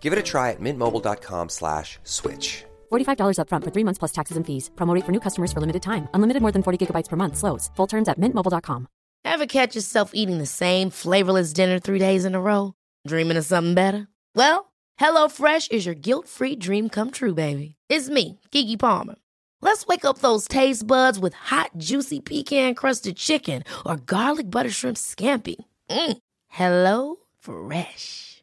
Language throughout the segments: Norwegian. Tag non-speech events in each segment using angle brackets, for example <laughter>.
Give it a try at mintmobile.com slash switch. $45 upfront for three months plus taxes and fees. Promo rate for new customers for limited time. Unlimited more than 40 gigabytes per month. Slows. Full terms at mintmobile.com. Ever catch yourself eating the same flavorless dinner three days in a row? Dreaming of something better? Well, HelloFresh is your guilt-free dream come true, baby. It's me, Kiki Palmer. Let's wake up those taste buds with hot, juicy pecan-crusted chicken or garlic butter shrimp scampi. Mm. Hello Fresh.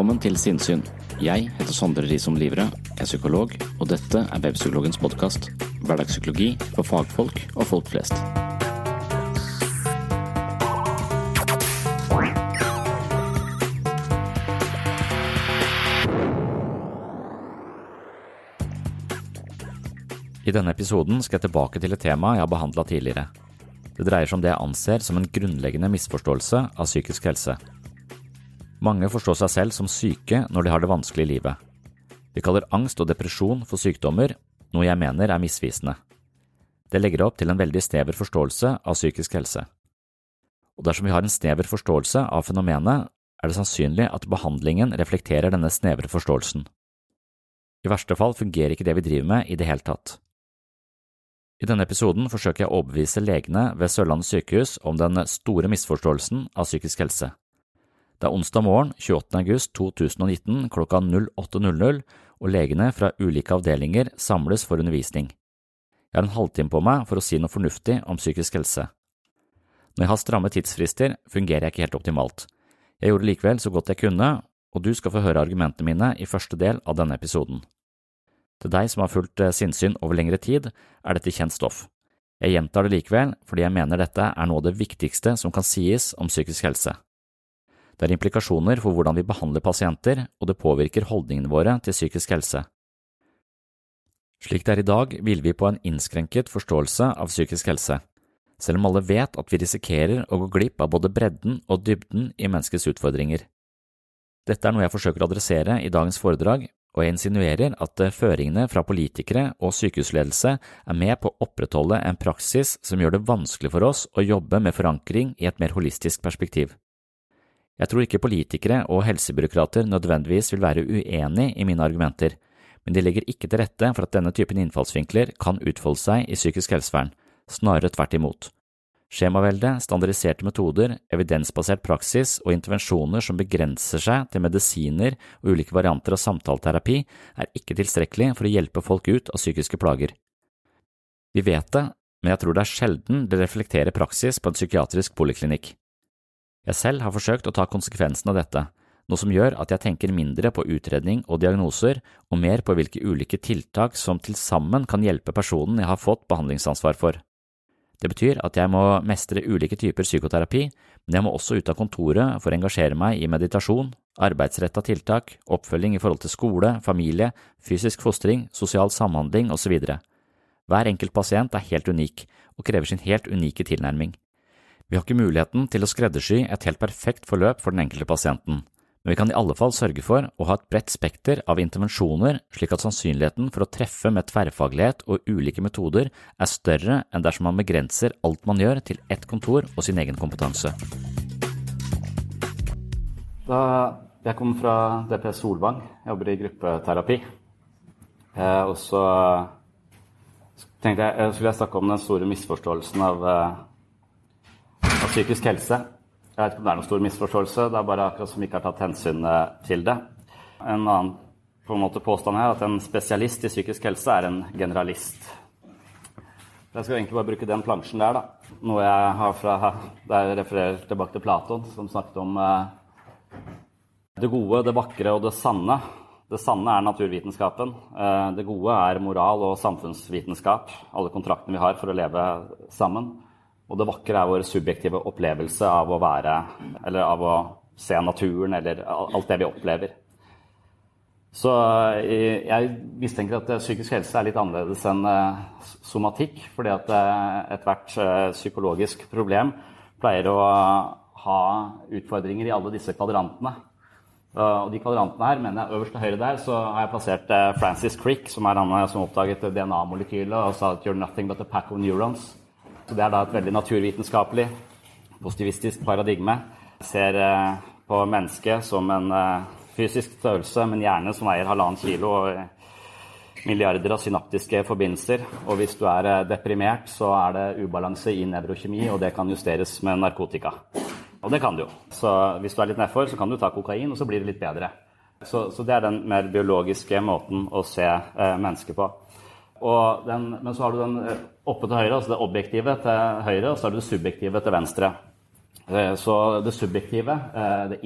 Velkommen til Sinnsyn. Jeg heter Sondre Risom Livre, er psykolog, og dette er Webpsykologens podkast. Hverdagspsykologi for fagfolk og folk flest. I denne episoden skal jeg tilbake til et tema jeg har behandla tidligere. Det dreier seg om det jeg anser som en grunnleggende misforståelse av psykisk helse. Mange forstår seg selv som syke når de har det vanskelig i livet. Vi kaller angst og depresjon for sykdommer, noe jeg mener er misvisende. Det legger opp til en veldig snever forståelse av psykisk helse. Og dersom vi har en snever forståelse av fenomenet, er det sannsynlig at behandlingen reflekterer denne snevre forståelsen. I verste fall fungerer ikke det vi driver med i det hele tatt. I denne episoden forsøker jeg å overbevise legene ved Sørlandet sykehus om den store misforståelsen av psykisk helse. Det er onsdag morgen 28. august 2019 klokka 08.00, og legene fra ulike avdelinger samles for undervisning. Jeg har en halvtime på meg for å si noe fornuftig om psykisk helse. Når jeg har stramme tidsfrister, fungerer jeg ikke helt optimalt. Jeg gjorde likevel så godt jeg kunne, og du skal få høre argumentene mine i første del av denne episoden. Til deg som har fulgt eh, sinnssyn over lengre tid, er dette kjent stoff. Jeg gjentar det likevel fordi jeg mener dette er noe av det viktigste som kan sies om psykisk helse. Det er implikasjoner for hvordan vi behandler pasienter, og det påvirker holdningene våre til psykisk helse. Slik det er i dag, hviler vi på en innskrenket forståelse av psykisk helse, selv om alle vet at vi risikerer å gå glipp av både bredden og dybden i menneskets utfordringer. Dette er noe jeg forsøker å adressere i dagens foredrag, og jeg insinuerer at føringene fra politikere og sykehusledelse er med på å opprettholde en praksis som gjør det vanskelig for oss å jobbe med forankring i et mer holistisk perspektiv. Jeg tror ikke politikere og helsebyråkrater nødvendigvis vil være uenig i mine argumenter, men de legger ikke til rette for at denne typen innfallsvinkler kan utfolde seg i psykisk helsevern, snarere tvert imot. Skjemavelde, standardiserte metoder, evidensbasert praksis og intervensjoner som begrenser seg til medisiner og ulike varianter av samtaleterapi, er ikke tilstrekkelig for å hjelpe folk ut av psykiske plager. Vi vet det, men jeg tror det er sjelden det reflekterer praksis på en psykiatrisk poliklinikk. Jeg selv har forsøkt å ta konsekvensen av dette, noe som gjør at jeg tenker mindre på utredning og diagnoser og mer på hvilke ulike tiltak som til sammen kan hjelpe personen jeg har fått behandlingsansvar for. Det betyr at jeg må mestre ulike typer psykoterapi, men jeg må også ut av kontoret for å engasjere meg i meditasjon, arbeidsretta tiltak, oppfølging i forhold til skole, familie, fysisk fostring, sosial samhandling osv. Hver enkelt pasient er helt unik og krever sin helt unike tilnærming. Vi har ikke muligheten til å skreddersy et helt perfekt forløp for den enkelte pasienten, men vi kan i alle fall sørge for å ha et bredt spekter av intervensjoner slik at sannsynligheten for å treffe med tverrfaglighet og ulike metoder er større enn dersom man begrenser alt man gjør til ett kontor og sin egen kompetanse. Da jeg kom fra DPS Solvang, jeg jobber i gruppeterapi. Eh, og så tenkte jeg, jeg skulle snakke om den store misforståelsen av, eh, psykisk helse. Jeg vet ikke om det er noen stor misforståelse, det er bare akkurat som vi ikke har tatt hensyn eh, til det. En annen på en måte påstand her er at en spesialist i psykisk helse er en generalist. Jeg skal egentlig bare bruke den plansjen der, da. Noe jeg har fra der jeg refererer tilbake til Platon, som snakket om eh, det gode, det vakre og det sanne. Det sanne er naturvitenskapen. Eh, det gode er moral og samfunnsvitenskap. Alle kontraktene vi har for å leve sammen. Og det vakre er vår subjektive opplevelse av å være Eller av å se naturen, eller alt det vi opplever. Så eh, jeg mistenker at eh, psykisk helse er litt annerledes enn eh, somatikk. Fordi at ethvert psykologisk problem pleier å ha utfordringer i alle disse kvadrantene. Og de kvadrantene her, mener jeg øverst til høyre der, så har jeg plassert Francis Crick, som er han som oppdaget DNA-molekylet og sa at you're nothing but a pack of neurons. Så det er da et veldig naturvitenskapelig, positivistisk paradigme. Ser eh, på mennesket som en eh, fysisk størrelse, men hjerne som veier halvannen kilo og milliarder av synaptiske forbindelser. Og hvis du er eh, deprimert, så er det ubalanse i nevrokjemi, og det kan justeres med narkotika. Og det kan du jo. Så hvis du er litt nedfor, så kan du ta kokain, og så blir det litt bedre. Så, så det er den mer biologiske måten å se eh, mennesket på. Den, men så har du den eh, oppe til høyre, altså det objektive til høyre, og så har du det subjektive til venstre. Eh, så det subjektive, eh, det,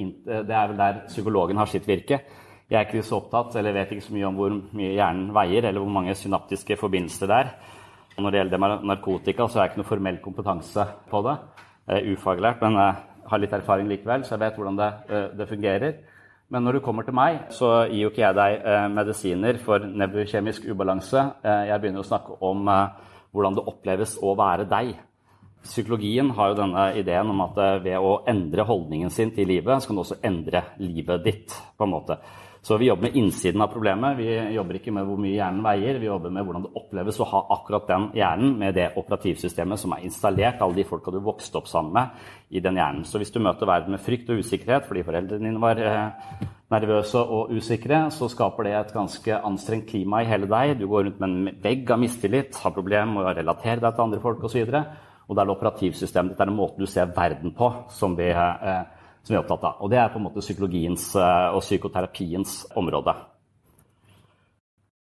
det er vel der psykologen har sitt virke. Jeg er ikke så opptatt, eller vet ikke så mye om hvor mye hjernen veier, eller hvor mange synaptiske forbindelser det er. Når det gjelder narkotika, så har jeg ikke noe formell kompetanse på det. Ufaglært, men jeg har litt erfaring likevel, så jeg vet hvordan det, det fungerer. Men når du kommer til meg, så gir jo ikke jeg deg eh, medisiner for nevrokjemisk ubalanse. Eh, jeg begynner å snakke om eh, hvordan det oppleves å være deg. Psykologien har jo denne ideen om at ved å endre holdningen sin til livet, så kan du også endre livet ditt. på en måte. Så vi jobber med innsiden av problemet. Vi jobber ikke med hvor mye hjernen veier. Vi jobber med hvordan det oppleves å ha akkurat den hjernen med det operativsystemet som er installert, alle de folka du vokste opp sammen med i den hjernen. Så hvis du møter verden med frykt og usikkerhet fordi foreldrene dine var eh, nervøse og usikre, så skaper det et ganske anstrengt klima i hele deg. Du går rundt med en vegg av mistillit, har problemer med å relatere deg til andre folk osv. Og, så og det er det operativsystemet ditt, det er den måten du ser verden på, som vi eh, som vi er opptatt av. Og det er på en måte psykologiens eh, og psykoterapiens område.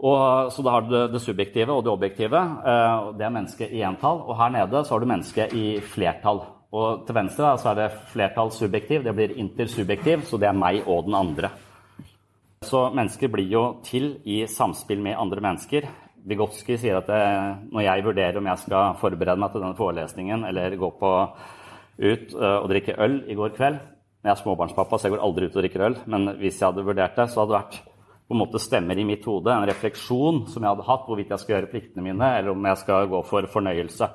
Og, så da har du det, subjektive og det objektive. Eh, det er mennesket i entall. Og her nede så har du mennesket i flertall. Og til venstre da, så er det flertall subjektiv. Det blir intersubjektiv, så det er meg og den andre. Så mennesker blir jo til i samspill med andre mennesker. Vigotskij sier at det, når jeg vurderer om jeg skal forberede meg til denne forelesningen eller gå på, ut eh, og drikke øl i går kveld, jeg er småbarnspappa, så jeg går aldri ut og drikker øl. Men hvis jeg hadde vurdert det, så hadde det vært på en måte stemmer i mitt hode, en refleksjon som jeg hadde hatt, hvorvidt jeg skal gjøre pliktene mine, eller om jeg skal gå for fornøyelse.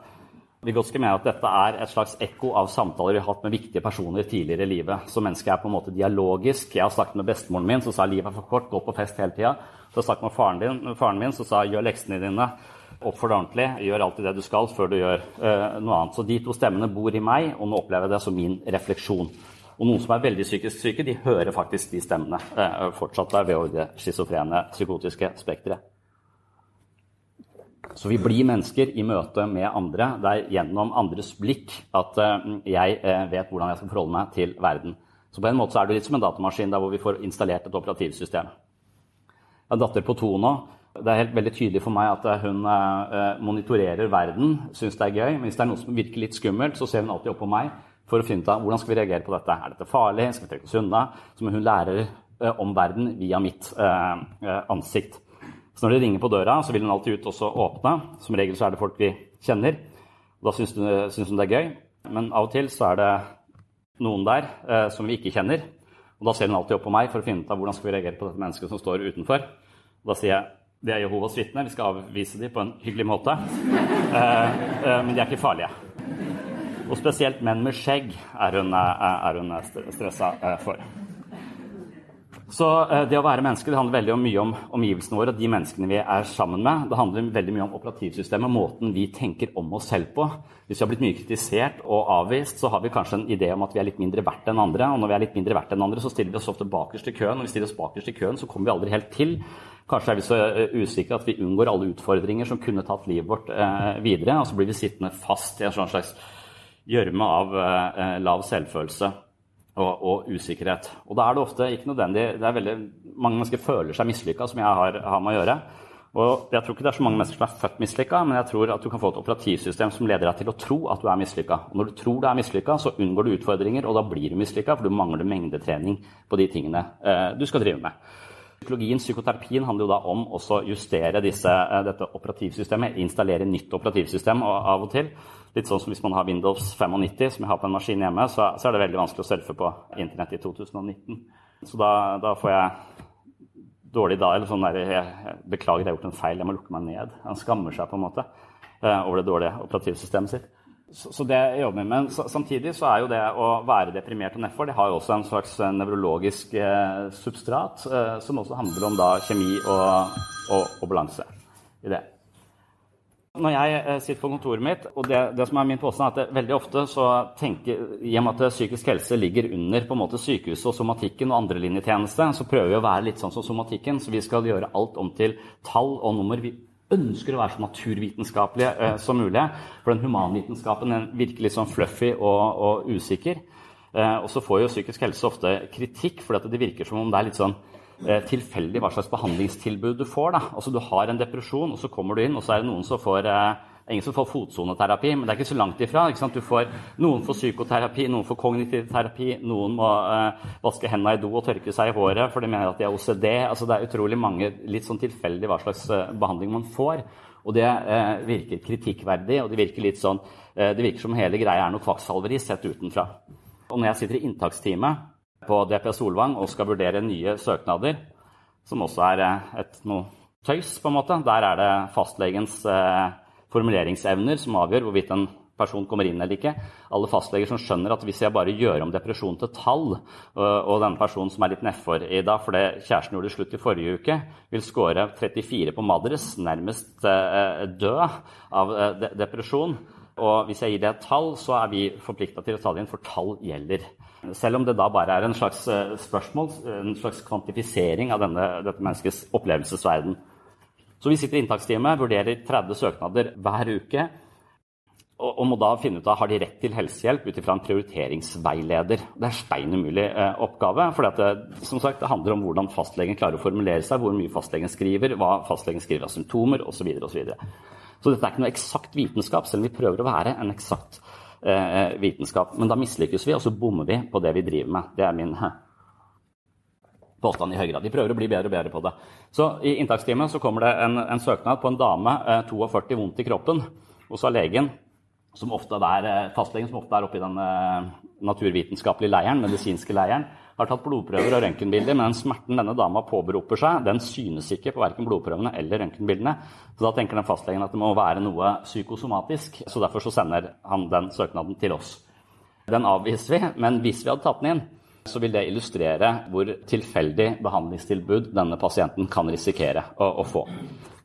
Vygotsky mener at dette er et slags ekko av samtaler vi har hatt med viktige personer tidligere i livet. Så mennesket er på en måte dialogisk. Jeg har snakket med bestemoren min, som sa livet er for kort, gå på fest hele tida. Så har jeg snakket med faren, din, faren min, som sa gjør leksene dine, oppfør deg ordentlig, gjør alltid det du skal før du gjør uh, noe annet. Så de to stemmene bor i meg, og nå opplever jeg det som min refleksjon. Og noen som er veldig psykisk syke, de hører faktisk de stemmene eh, fortsatt der ved det schizofrene psykotiske spekteret. Så vi blir mennesker i møte med andre. Det er gjennom andres blikk at eh, jeg eh, vet hvordan jeg skal forholde meg til verden. Så på en måte er det litt som en datamaskin der hvor vi får installert et operativsystem. Jeg har en datter på to nå. Det er helt veldig tydelig for meg at hun eh, monitorerer verden, syns det er gøy. Men hvis det er noe som virker litt skummelt, så ser hun alltid opp på meg for å finne ut av hvordan skal vi reagere på dette. Er dette farlig? Skal vi trekke oss unna? Så må hun lære eh, om verden via mitt eh, eh, ansikt. Så når det ringer på døra, så vil hun alltid ut og åpne. Som regel så er det folk vi kjenner. Da syns hun, syns hun det er gøy. Men av og til så er det noen der eh, som vi ikke kjenner. Og da ser hun alltid opp på meg for å finne ut av hvordan skal vi reagere på dette mennesket som står utenfor. Og da sier jeg det er Jehovas vitner, vi skal avvise dem på en hyggelig måte. <laughs> Eh, eh, men de er ikke farlige. Og spesielt menn med skjegg er hun, er hun stressa for. Så eh, det å være menneske det handler veldig mye om omgivelsene våre og de menneskene vi er sammen med. Det handler veldig mye om operativsystemet, måten vi tenker om oss selv på. Hvis vi har blitt mye kritisert og avvist, så har vi kanskje en idé om at vi er litt mindre verdt enn andre. Og når vi er litt mindre verdt enn andre, så stiller vi oss ofte bakerst i køen. Når vi stiller oss bakerst i køen, så kommer vi aldri helt til. Kanskje er vi så eh, usikre at vi unngår alle utfordringer som kunne tatt livet vårt eh, videre. Og så blir vi sittende fast i en slags gjørme av eh, lav selvfølelse og, og, usikkerhet. Og da er det ofte ikke nødvendig det er veldig, Mange mennesker føler seg mislykka, som jeg har, har, med å gjøre. Og jeg tror ikke det er så mange mennesker som er født mislykka, men jeg tror at du kan få et operativsystem som leder deg til å tro at du er mislykka. Og når du tror du er mislykka, så unngår du utfordringer, og da blir du mislykka, for du mangler mengdetrening på de tingene eh, du skal drive med. Psykologien, psykoterapien handler jo da om å justere disse, eh, dette operativsystemet, installere nytt operativsystem av og til. Litt sånn som hvis man har Windows 95, som jeg har på en maskin hjemme, så, så er det veldig vanskelig å surfe på Internett i 2019. Så da, da får jeg dårlig dag, eller sånn der, jeg, Beklager, jeg har gjort en feil, jeg må lukke meg ned. Han skammer seg på en måte eh, over det dårlige operativsystemet sitt. Så, så det jeg jobber med. Men samtidig så er jo det å være deprimert og nedfor det har jo også en slags eh, nevrologisk eh, substrat, eh, som også handler om da kjemi og, og, og balanse i det. Når jeg eh, sitter på kontoret mitt, og det, det som er min påstand, er at veldig ofte så tenker, I og med at psykisk helse ligger under på en måte sykehuset og somatikken og andrelinjetjeneste, så prøver vi å være litt sånn som somatikken. Så vi skal gjøre alt om til tall og nummer. Vi ønsker å være så naturvitenskapelige eh, som mulig. For den humanvitenskapen den virker litt sånn fluffy og, og usikker. Eh, og så får jo psykisk helse ofte kritikk, fordi det virker som om det er litt sånn eh, tilfeldig hva slags behandlingstilbud du får. Da. Altså Du har en depresjon, og så kommer du inn, og så er det noen som får eh, ingen som får fotsoneterapi, men det er ikke så langt ifra. Får, noen får psykoterapi, noen får kognitiv terapi, noen må eh, vaske hendene i do og tørke seg i håret for de mener at de har OCD. Altså, det er utrolig mange litt sånn tilfeldig hva slags eh, behandling man får. Og det eh, virker kritikkverdig, og det virker litt sånn, det virker som hele greia er noe kvakksalveri sett utenfra. Og når jeg sitter i inntaksteamet på DPS Solvang og skal vurdere nye søknader, som også er et, noe tøys, på en måte, der er det fastlegens eh, formuleringsevner som avgjør hvorvidt en person kommer inn eller ikke. Alle fastleger som skjønner at hvis jeg bare gjør om depresjon til tall, og denne personen som er litt nedfor i dag fordi kjæresten gjorde det slutt i forrige uke, vil score 34 på Madres, nærmest eh, død av eh, depresjon. Og hvis jeg gir det et tall, så er vi forplikta til å ta det inn, for tall gjelder. Selv om det da bare er en slags eh, spørsmål, en slags kvantifisering av denne, dette menneskets opplevelsesverden. Så vi sitter i inntaksteamet, vurderer 30 søknader hver uke. Og, må da finne ut av har de rett til helsehjelp ut ifra en prioriteringsveileder. Det er stein umulig eh, oppgave. For sagt, det handler om hvordan fastlegen klarer å formulere seg, hvor mye fastlegen skriver, hva fastlegen skriver av symptomer osv. Så, så, videre. så dette er ikke noe eksakt vitenskap, selv om vi prøver å være en eksakt eh, vitenskap. Men da mislykkes vi, og så bommer vi på det vi driver med. Det er min påstand i høy grad. De prøver å bli bedre og bedre på det. Så I inntakstimen så kommer det en, en søknad på en dame, eh, 42, vondt i kroppen. Og så har legen, som ofte er, eh, fastlegen som ofte er oppe i den eh, naturvitenskapelige leiren, medisinske leiren, har tatt blodprøver og røntgenbilder, men den smerten denne dama påberoper seg, den synes ikke på verken blodprøvene eller røntgenbildene. Så da tenker den fastlegen at det må være noe psykosomatisk, så derfor så sender han den søknaden til oss. Den avviser vi, men hvis vi hadde tatt den inn, så vil det illustrere hvor tilfeldig behandlingstilbud denne pasienten kan risikere å, å få.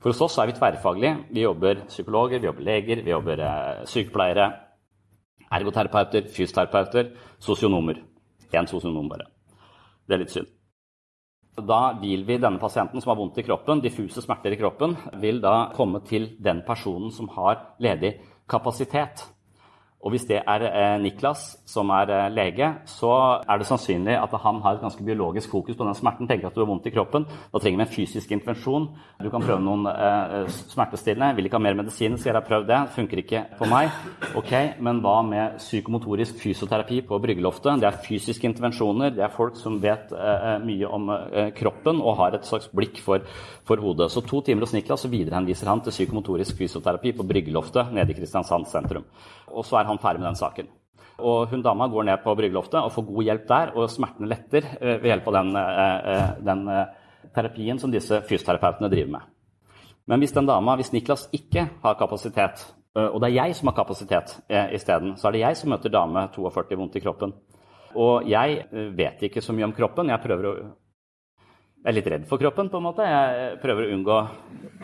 For hos oss er vi tverrfaglige. Vi jobber psykologer, vi jobber leger, vi jobber eh, sykepleiere, ergoterapeuter, fysioterapeuter, sosionomer. Én sosionom bare. Det er litt synd. Da vil vi denne pasienten som har vondt i kroppen, diffuse smerter i kroppen, vil da komme til den personen som har ledig kapasitet. Og hvis det er eh, Niklas som er eh, lege, så er det sannsynlig at han har et ganske biologisk fokus på den smerten. tenker at du har vondt i kroppen. Da trenger vi en fysisk intervensjon. Du kan prøve noen eh, smertestillende. Vil ikke ha mer medisin, så jeg har prøvd det. Funker ikke på meg. Ok, Men hva med psykomotorisk fysioterapi på bryggeloftet? Det er fysiske intervensjoner. Det er folk som vet mye om kroppen og har et slags blikk for, for hodet. Så to timer hos Niklas, så viderehenviser han til psykomotorisk fysioterapi på bryggeloftet nede i Kristiansand sentrum. Og så er han ferdig med den saken. Og hun dama går ned på bryggeloftet og får god hjelp der, og smertene letter eh, ved hjelp av den, eh, eh, den terapien som disse fysioterapeutene driver med. Men hvis den dama, hvis Niklas ikke har kapasitet, og det er jeg som har kapasitet isteden, så er det jeg som møter dame 42 vondt i kroppen. Og jeg vet ikke så mye om kroppen. Jeg prøver å jeg er litt redd for kroppen. på en måte. Jeg prøver å unngå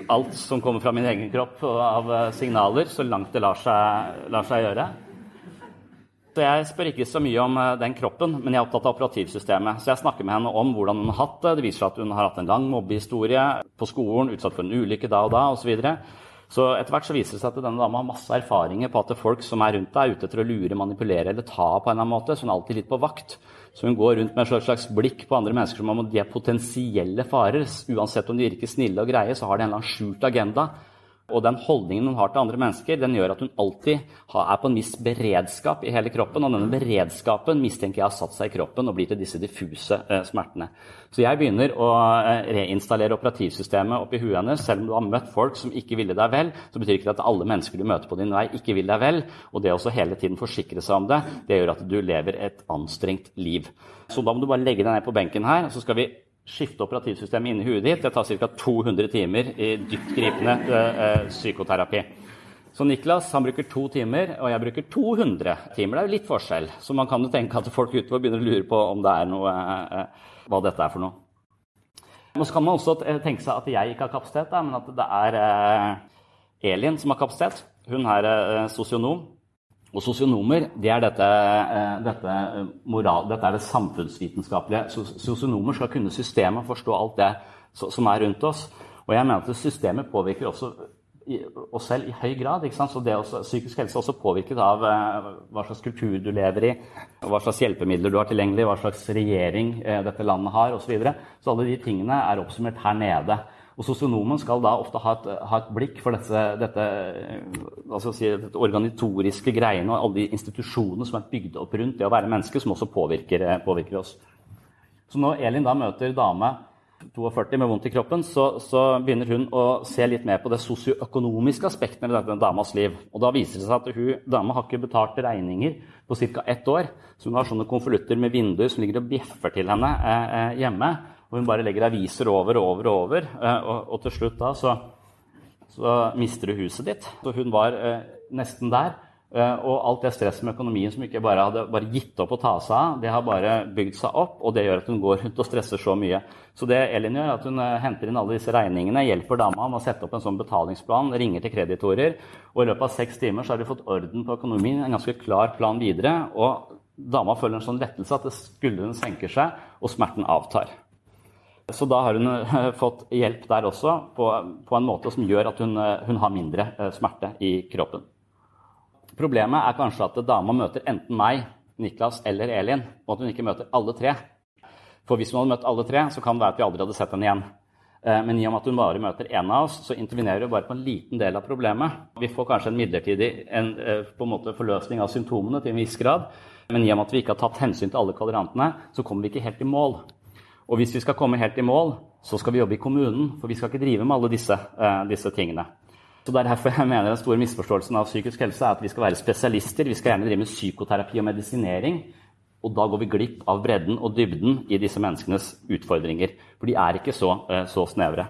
alt som kommer fra min egen kropp av eh, signaler, så langt det lar seg, lar seg gjøre. Så Jeg spør ikke så mye om eh, den kroppen, men jeg er opptatt av operativsystemet. Så jeg snakker med henne om hvordan hun har hatt det. Det viser seg at hun har hatt en lang mobbehistorie på skolen, utsatt for en ulykke da og da osv. Så, videre. så etter hvert så viser det seg at denne dama har masse erfaringer på at folk som er rundt deg, er ute etter å lure, manipulere eller ta på en eller annen måte. Så hun er alltid litt på vakt. Så hun går rundt med et slags blikk på andre mennesker som om de er potensielle farer. Uansett om de virker snille og greie, så har de en eller annen skjult agenda. Og den holdningen hun har til andre mennesker, den gjør at hun alltid er på en viss beredskap i hele kroppen. Og denne beredskapen mistenker jeg har satt seg i kroppen og blir til disse diffuse eh, smertene. Så jeg begynner å eh, reinstallere operativsystemet oppi huet hennes. Selv om du har møtt folk som ikke ville deg vel, så betyr ikke det at alle mennesker du møter på din vei, ikke vil deg vel. Og det å hele tiden forsikre seg om det, det gjør at du lever et anstrengt liv. Så da må du bare legge deg ned på benken her, så skal vi skifte operativsystemet inni huet ditt. Det tar ca. 200 timer i dyptgripende uh, psykoterapi. Så Niklas han bruker to timer, og jeg bruker 200 timer. Det er jo litt forskjell. Så man kan jo tenke at folk utover begynner å lure på om det er noe, uh, hva dette er for noe. Og så kan man også tenke seg at jeg ikke har kapasitet, men at det er Elin som har kapasitet. Hun er sosionom. Og sosionomer det er dette, eh, dette, eh, moral, dette er det samfunnsvitenskapelige. Sosionomer skal kunne systemet, forstå alt det som er rundt oss. Og jeg mener at systemet påvirker også oss selv i høy grad. Så også, Psykisk helse er også påvirket av eh, hva slags kultur du lever i, hva slags hjelpemidler du har tilgjengelig, hva slags regjering dette landet har osv. Så, videre. så alle de tingene er oppsummert her nede. Og Sosionomen skal da ofte ha et, ha et blikk for dette, dette, altså si, dette, organitoriske greiene og alle de institusjonene som er bygd opp rundt det å være menneske, som også påvirker, påvirker oss. Så når Elin da møter dame 42 med vondt i kroppen, så, så, begynner hun å se litt mer på det sosioøkonomiske aspektene ved denne damas liv. Og da viser det seg at hun, dama har ikke betalt regninger på ca. ett år. Så hun har sånne konvolutter med vinduer som ligger og bjeffer til henne eh, eh hjemme. Hun bare legger aviser over og over og over. Eh, og, og til slutt da så, så, mister du huset ditt. Så hun var eh, nesten der. Eh, og alt det stresset med økonomien som ikke bare hadde bare gitt opp å ta seg av, det har bare bygd seg opp, og det gjør at hun går rundt og stresser så mye. Så det Elin gjør, er at hun eh, henter inn alle disse regningene, hjelper dama med å sette opp en sånn betalingsplan, ringer til kreditorer, og i løpet av seks timer så har de fått orden på økonomien, en ganske klar plan videre. og Dama føler en sånn lettelse at skuldrene senker seg, og smerten avtar. Så da har hun eh, fått hjelp der også, på, på en måte som gjør at hun, eh, hun, har mindre eh, smerte i kroppen. Problemet er kanskje at dama møter enten meg, Niklas eller Elin, og at hun ikke møter alle tre. For hvis hun hadde møtt alle tre, så kan det være at vi aldri hadde sett henne igjen. Men i og med at hun bare møter én av oss, så intervenerer hun bare på en liten del av problemet. Vi får kanskje en midlertidig en, på en måte forløsning av symptomene til en viss grad. Men i og med at vi ikke har tatt hensyn til alle kvadrantene, så kommer vi ikke helt i mål. Og hvis vi skal komme helt i mål, så skal vi jobbe i kommunen. For vi skal ikke drive med alle disse, uh, disse tingene. Så Det er derfor jeg mener den store misforståelsen av psykisk helse er at vi skal være spesialister. Vi skal gjerne drive med psykoterapi og medisinering. Og da går vi glipp av bredden og dybden i disse menneskenes utfordringer. For de er ikke så, uh, så snevre.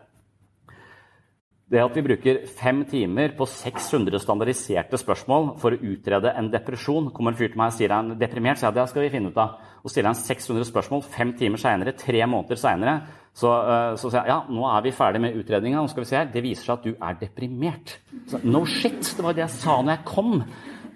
Det at vi bruker fem timer på 600 standardiserte spørsmål for å utrede en depresjon Kommer en fyr til meg og sier han er deprimert, så ja, det skal vi finne ut av. Og stiller han 600 spørsmål fem timer senere, tre måneder seinere, så, uh, så, sier han ja, nå er vi ferdig med utredninga. Det viser seg at du er deprimert. Så, no shit! Det var det jeg sa når jeg kom.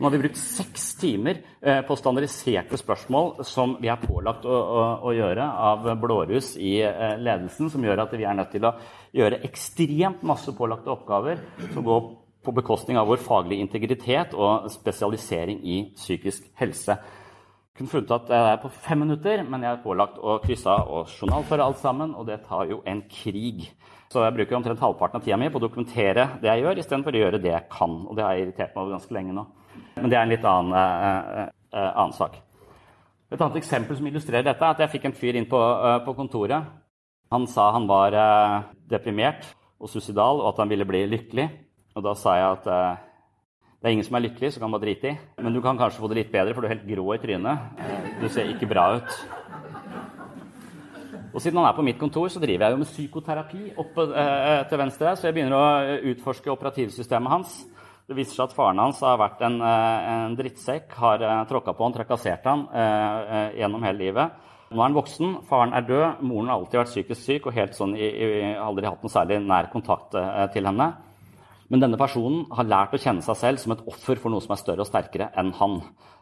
Nå har vi brukt seks timer eh, på standardiserte spørsmål som vi er pålagt å, å, å gjøre av blårus i eh, ledelsen, som gjør at vi er nødt til å gjøre ekstremt masse pålagte oppgaver som går på bekostning av vår faglige integritet og spesialisering i psykisk helse. Jeg kunne funnet at jeg er på fem minutter, men jeg er pålagt å krysse av og journalføre alt sammen, og det tar jo en krig. Så jeg bruker omtrent halvparten av tida mi på å dokumentere det jeg gjør, istedenfor å gjøre det jeg kan. Og det har irritert meg over ganske lenge nå. Men det er en litt annen, uh, uh, annen, sak. Et annet eksempel som illustrerer dette, er at jeg fikk en fyr inn på, på kontoret. Han sa han var deprimert og suicidal, og at han ville bli lykkelig. Og da sa jeg at det er ingen som er lykkelig, så kan man drite i. Men du kan kanskje få det litt bedre, for du er helt grå i trynet. Du ser ikke bra ut. Og siden han er på mitt kontor, så driver jeg jo med psykoterapi oppe eh, til venstre. Så jeg begynner å utforske operativsystemet hans. Det viser seg at faren hans har vært en, eh, en drittsekk, har uh, tråkka på han, trakassert han uh, uh, gjennom hele livet. Nå er han voksen, faren er død, moren har alltid vært psykisk syk og helt sånn, i, i, aldri hatt noe særlig nær kontakt eh, til henne. Men denne personen har lært å kjenne seg selv som et offer for noe som er større og sterkere enn han.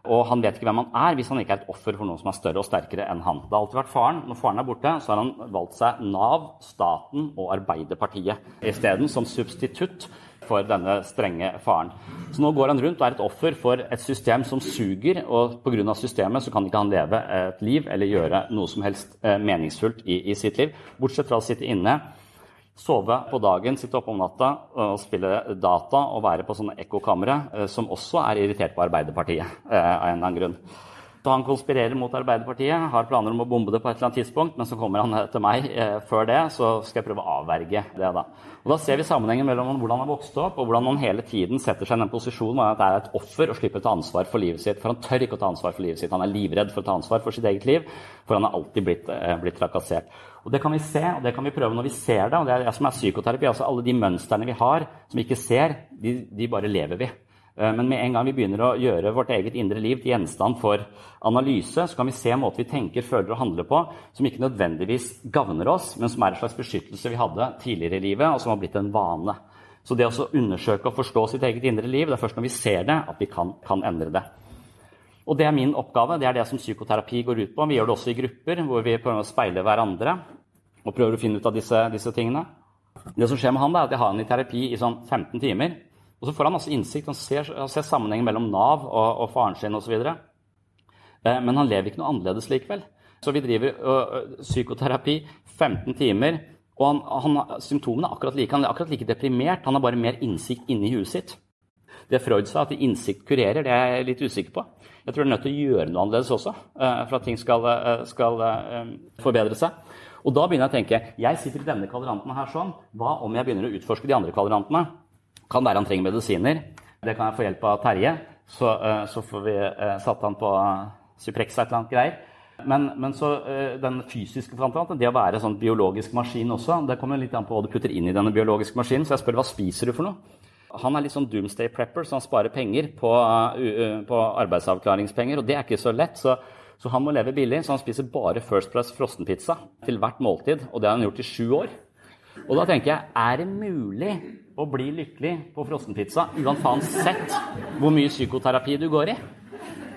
Og han vet ikke hvem han er hvis han ikke er et offer for noe som er større og sterkere enn han. Det har alltid vært faren. Når faren er borte, så har han valgt seg Nav, staten og Arbeiderpartiet isteden som substitutt for denne strenge faren. Så nå går han rundt og er et offer for et system som suger, og pga. systemet så kan ikke han leve et liv eller gjøre noe som helst eh, meningsfullt i, i sitt liv, bortsett fra å sitte inne Sove på dagen, sitte oppe om natta og spille data og være på sånne ekkokamre, eh, som også er irritert på Arbeiderpartiet eh, av en eller annen grunn. Så han konspirerer mot Arbeiderpartiet, har planer om å bombe det på et eller annet tidspunkt, men så kommer han eh, til meg eh, før det, så skal jeg prøve å avverge det. Da Og da ser vi sammenhengen mellom hvordan han vokste opp, og hvordan han hele tiden setter seg i den posisjonen at det er et offer og slipper å ta ansvar for livet sitt. For han tør ikke å ta ansvar for livet sitt. Han er livredd for å ta ansvar for sitt eget liv, for han har alltid blitt, eh, blitt trakassert. Og Det kan vi se, og det kan vi prøve når vi ser det. og Det er det som er psykoterapi. altså Alle de mønstrene vi har som vi ikke ser, de, de bare lever vi. Eh, men med en gang vi begynner å gjøre vårt eget indre liv til gjenstand for analyse, så kan vi se måter vi tenker, føler og handler på som ikke nødvendigvis gagner oss, men som er en slags beskyttelse vi hadde tidligere i livet, og som har blitt en vane. Så det å undersøke og forstå sitt eget indre liv, det er først når vi ser det, at vi kan, kan endre det. Og det er min oppgave. Det er det som psykoterapi går ut på. Vi gjør det også i grupper, hvor vi prøver å speile hverandre og prøver å finne ut av disse, disse tingene. Det som skjer med han, er at jeg har han i terapi i sånn 15 timer. Og så får han masse innsikt. Han ser, han ser sammenhengen mellom Nav og, og faren sin osv. Eh, men han lever ikke noe annerledes likevel. Så vi driver øh, psykoterapi 15 timer, og han, han, symptomene er akkurat like. Han er akkurat like deprimert, han har bare mer innsikt inni huet sitt. Det Freud sa, at innsikt kurerer, det er jeg litt usikker på. Jeg tror det er nødt til å gjøre noe annerledes også uh, for at ting skal, uh, skal forbedre seg. Og da begynner jeg å tenke jeg sitter i denne kvadranten her sånn. Hva om jeg begynner å utforske de andre kvadrantene? Kan være han trenger medisiner. Det kan jeg få hjelp av Terje. Så, eh, så får vi eh, satt han på Suprexa et eller annet greier. Men, men, så eh, den fysiske framtiden, det å være sånn biologisk maskin også, det kommer litt an på hva du putter inn i denne biologiske maskinen. Så jeg spør hva spiser du for noe? Han er litt sånn doomsday prepper, så han sparer penger på, på arbeidsavklaringspenger. Og det er ikke så lett. Så, så, han må leve billig, så han spiser bare First Price frossenpizza til hvert måltid. Og det har han gjort i sju år. Og da tenker jeg, er det mulig å bli lykkelig på frossenpizza uansett hvor mye psykoterapi du går i?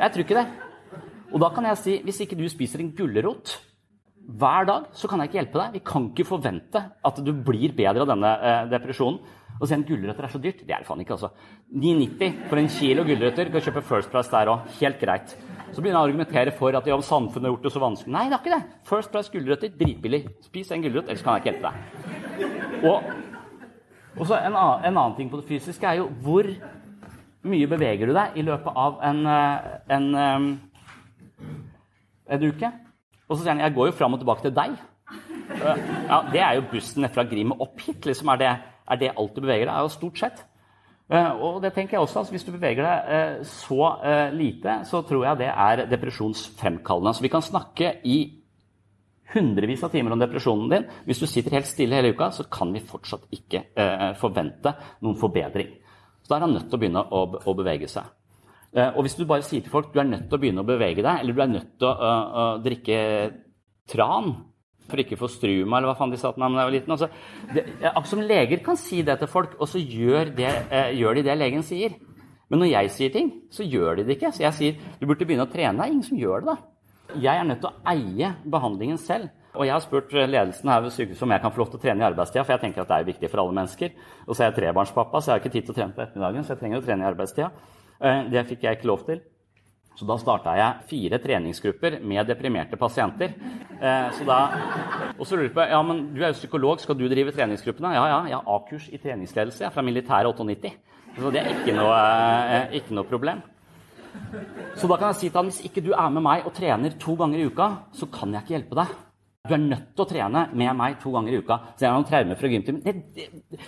Jeg tror ikke det. Og da kan jeg si hvis ikke du spiser en gulrot hver dag, så kan jeg ikke hjelpe deg. Vi kan ikke forvente at du blir bedre av denne eh, depresjonen. Og så en gulrøtter er så dyrt. Det er det faen ikke, altså. 9,90 for en kilo gulrøtter. Kan kjøpe First Price der òg. Helt greit. Så begynner jeg å argumentere for at ja, samfunnet har gjort det så vanskelig. Nei, det er ikke det. First Price gulrøtter, dritbillig. Spis en gulrøtt, ellers kan jeg ikke hjelpe deg. Og og så en, annen, en annen ting på det fysiske er jo hvor mye beveger du deg i løpet av en, en, en, eh, en uke. Og så sier han jeg går jo fram og tilbake til deg. Ja, Det er jo bussen fra Grim opp hit. liksom, er det, er det alt du beveger deg? er jo stort sett. Eh, og det tenker jeg også, altså Hvis du beveger deg så lite, så tror jeg det er depresjonsfremkallende. Så vi kan snakke i hundrevis av timer om depresjonen din. Hvis du sitter helt stille hele uka, så kan vi fortsatt ikke eh, forvente noen forbedring. Så da er han nødt til å begynne å bevege seg. Eh, og hvis du bare sier til folk du er nødt til å begynne å bevege deg, eller du er nødt til å, å, å drikke tran for ikke å få struma, eller hva faen de sa da jeg var liten altså, det, Akkurat som leger kan si det til folk, og så gjør, det, eh, gjør de det legen sier. Men når jeg sier ting, så gjør de det ikke. Så jeg sier du burde begynne å trene. Det er ingen som gjør det, da. Jeg er nødt til å eie behandlingen selv. Og jeg har spurt ledelsen her ved sykehuset om jeg kan få lov til å trene i arbeidstida, for jeg tenker at det er viktig for alle mennesker. Og så er jeg trebarnspappa, så jeg har ikke tid til å trene på ettermiddagen, så jeg trenger å trene i arbeidstida. Eh, det fikk jeg ikke lov til. Så da starta jeg fire treningsgrupper med deprimerte pasienter. Eh, så da, og så lurer du på ja, men du er jo psykolog, skal du drive treningsgruppene? Ja, ja, jeg har A-kurs i treningsledelse. Jeg er fra militæret 98. Så det er ikke noe, eh, ikke noe problem. Så da kan jeg si til han hvis ikke du er med meg og trener to ganger i uka, så kan jeg ikke hjelpe deg. Du er nødt til å trene med meg to ganger i uka. Så jeg har noen traumer fra gymtimen. Det, det,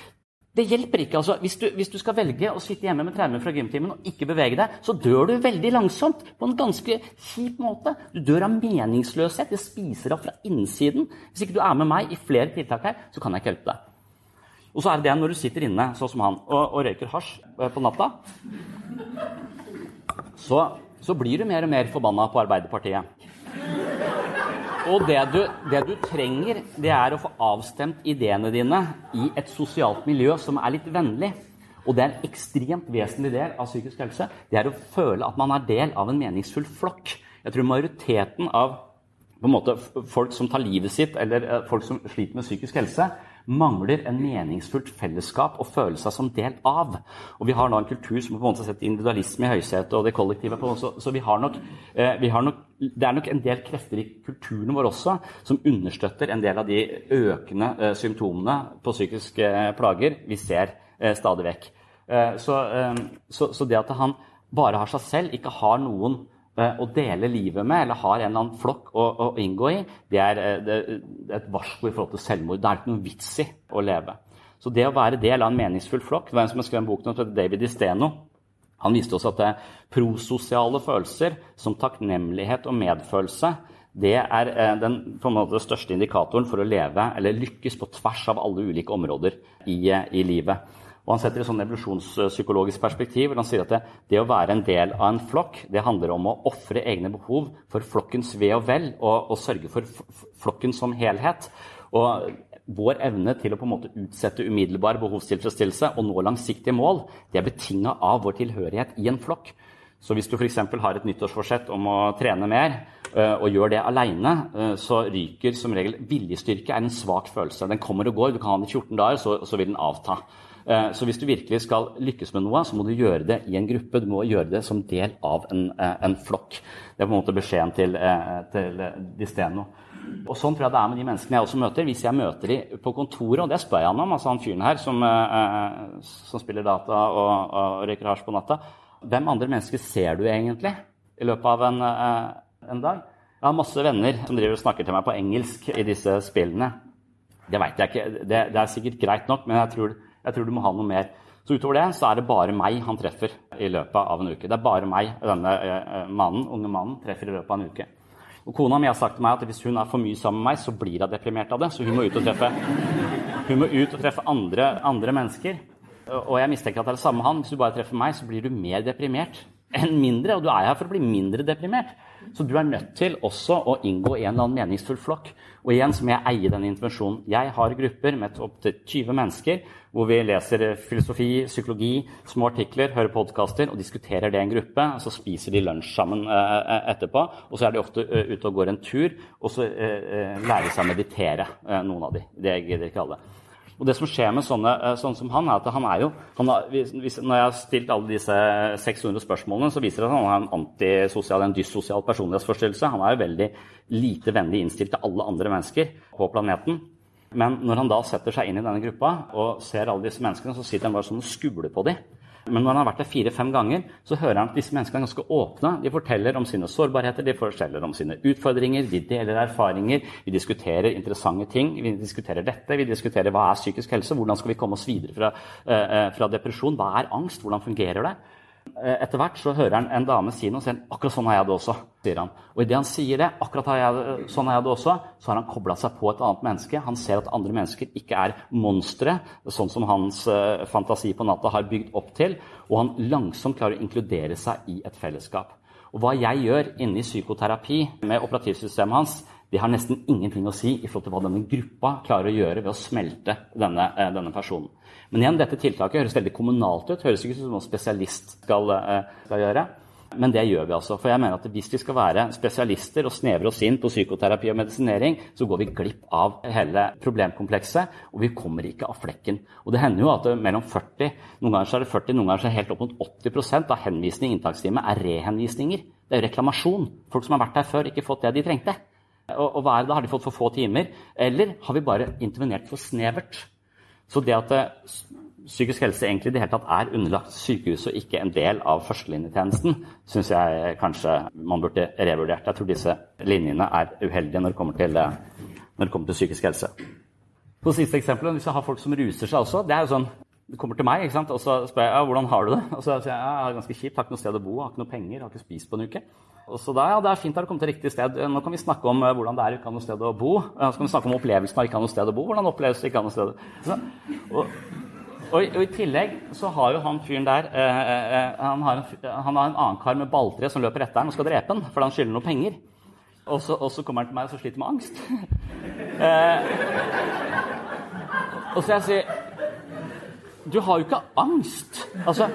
det, hjelper ikke. altså. Hvis du, hvis du, skal velge å sitte hjemme med traumer fra gymtimen og ikke bevege deg, så dør du veldig langsomt på en ganske kjip måte. Du dør av meningsløshet. Det spiser av fra innsiden. Hvis ikke du er med meg i flere tiltak her, så kan jeg ikke hjelpe deg. Og så er det det når du sitter inne sånn som han og, og røyker hasj eh, på natta så, så blir du mer og mer forbanna på Arbeiderpartiet. Og det du, det du, trenger, det er å få avstemt ideene dine i et sosialt miljø som er litt vennlig. Og det er en ekstremt vesentlig del av psykisk helse. Det er å føle at man er del av en meningsfull flokk. Jeg tror majoriteten av måte, folk som tar livet sitt, eller eh, folk som sliter med psykisk helse, mangler en meningsfullt fellesskap å føle seg som del av. Og Vi har nå en kultur som på en måte setter individualisme i høysetet og det kollektive. på så, så vi har nok, eh, vi har nok, det er nok en del krefter i kulturen vår også som understøtter en del av de økende eh, symptomene på psykiske eh, plager vi ser stadig vekk. Så, så, så det at han bare har seg selv, ikke har noen å dele livet med, eller har en eller annen flokk å, å inngå i, det er, eh, det er et varsko i forhold til selvmord. Det er ikke noe vits i å leve. Så det å være del av en meningsfull flokk Det var en som har skrevet en bok heter David Isteno. Han viste oss at det prososiale følelser som takknemlighet og medfølelse det er eh, den måte, største indikatoren for å leve eller lykkes på tvers av alle ulike områder i, i livet. Og Han setter et sånn evolusjonspsykologisk perspektiv. hvor Han sier at det, det, å være en del av en flokk det handler om å ofre egne behov for flokkens ve og vel og, og sørge for flokken som helhet. Og Vår evne til å på en måte utsette umiddelbar behovstilfredsstillelse og nå langsiktige mål det er betinga av vår tilhørighet i en flokk. Så hvis du f.eks. har et nyttårsforsett om å trene mer, eh, og gjør det aleine, eh, så ryker som regel viljestyrke er en svak følelse. Den kommer og går. Du kan ha den i 14 dager, så, så vil den avta. Eh, så hvis du virkelig skal lykkes med noe, så må du gjøre det i en gruppe. Du må gjøre det som del av en, eh, en flokk. Det er på en måte beskjeden til, til til Disteno. Og Sånn tror jeg det er med de menneskene jeg også møter. Hvis jeg møter dem på kontoret, og det spør jeg han om, altså han fyren her som, som spiller data og, og røyker hasj på natta Hvem andre mennesker ser du egentlig i løpet av en, en dag? Jeg har masse venner som driver og snakker til meg på engelsk i disse spillene. Det veit jeg ikke. Det, det, er sikkert greit nok, men jeg tror jeg tror du må ha noe mer. Så utover det så er det bare meg han treffer i løpet av en uke. Det er bare meg denne eh, mannen, unge mannen treffer i løpet av en uke. Og Kona mi har sagt til meg at hvis hun er for mye sammen med meg, så blir hun deprimert av det. Så hun må ut og treffe, ut og treffe andre, andre mennesker. Og jeg mistenker at det er det samme med han. Hvis du bare treffer meg, så blir du mer deprimert enn mindre. Og du er her for å bli mindre deprimert. Så du er nødt til også å inngå i en eller annen meningsfull flokk. Og igjen så må jeg eie denne intervensjonen. Jeg har grupper med opptil 20 mennesker hvor vi leser filosofi, psykologi, små artikler, hører podkaster og diskuterer det i en gruppe. og Så spiser de lunsj sammen eh, eh, etterpå. Og så er de ofte uh, ute og går en tur, og så lærer de seg å meditere, noen av de. Det gidder ikke alle. Og det som skjer med sånne, eh, sånne som han, er at han er jo han har, hvis, Når jeg har stilt alle disse 600 spørsmålene, så viser det at han har en antisosial, en dyssosial personlighetsforstyrrelse. Han er jo veldig lite vennlig innstilt til alle andre mennesker på planeten. Men når han da setter seg inn i denne gruppa og ser alle disse menneskene, så sitter han bare sånn og skubler på dem. Men når han har vært der fire-fem ganger, så hører han at disse menneskene er ganske åpne. De forteller om sine sårbarheter, de forteller om sine utfordringer, de deler erfaringer. Vi diskuterer interessante ting. Vi diskuterer dette, vi diskuterer hva er psykisk helse, hvordan skal vi komme oss videre fra, uh, fra depresjon, hva er angst, hvordan fungerer det? Eh, etter hvert så hører han en dame si noe og sier akkurat sånn har jeg det også. sier han. Og idet han sier det, akkurat har jeg, sånn har jeg det også, så har han kobla seg på et annet menneske. Han ser at andre mennesker ikke er monstre, sånn som hans uh, fantasi på natta har bygd opp til. Og han langsomt klarer å inkludere seg i et fellesskap. Og hva jeg gjør inne i psykoterapi med operativsystemet hans, det har nesten ingenting å si i forhold til hva denne gruppa klarer å gjøre ved å smelte denne, uh, denne personen. Men igjen, dette tiltaket høres veldig kommunalt ut. Høres ikke ut som noe spesialist skal, eh, skal, gjøre. Men det gjør vi altså. For jeg mener at hvis vi skal være spesialister og snevre oss inn på psykoterapi og medisinering, så går vi glipp av hele problemkomplekset, og vi kommer ikke av flekken. Og det hender jo at mellom 40, noen ganger så er det 40, noen ganger så er det helt opp mot 80% av henvisning i inntakstime er rehenvisninger. Det er jo reklamasjon. Folk som har vært her før, ikke fått det de trengte. Og, og hva er det? Har de fått for få timer? Eller har vi bare intervenert for snevert? Så det at eh, psykisk helse egentlig i det hele tatt er underlagt sykehuset og ikke en del av førstelinjetjenesten, syns jeg kanskje man burde revurdert. Jeg tror disse linjene er uheldige når det kommer til, eh, det kommer til psykisk helse. På siste eksempel, Hvis jeg har folk som ruser seg også det er jo sånn, du kommer til meg ikke sant? og så spør jeg ja, hvordan har du det. Og så sier jeg ja, jeg har ganske kjipt, har ikke noe sted å bo, har ikke noe penger, har ikke spist på en uke. Og så da, ja, Det er fint at du kom til riktig sted. Nå kan vi snakke om uh, hvordan det er ikke ha noe sted å bo. nå så kan vi snakke om opplevelsen av ikke ha noe sted å bo. Hvordan oppleves det ikke ha noe sted å og, og, I tillegg så har jo han fyren der eh, han, har en, han, har en, annen kar med balltre som løper etter han og skal drepe han fordi han skylder noen penger. Og så, og så kommer han til meg og så sliter med angst. <laughs> eh, og så jeg sier Du har jo ikke angst. Altså,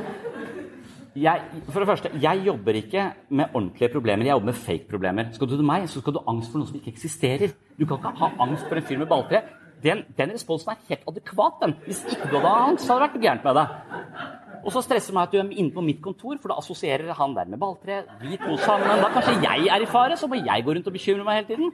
jeg, for det første, jeg jobber ikke med ordentlige problemer. Jeg jobber med fake-problemer. Skal du til meg, så skal du ha angst for noe som ikke eksisterer. Du kan ikke ha angst for en fyr med balltre. Den, den responsen er helt adekvat. den. Hvis ikke du hadde angst, så hadde det vært gærent med deg. Og så stresser meg at du er inne på mitt kontor, for da assosierer han der med balltre. Vi to sammen. Da kanskje jeg er i fare, så må jeg gå rundt og bekymre meg hele tiden.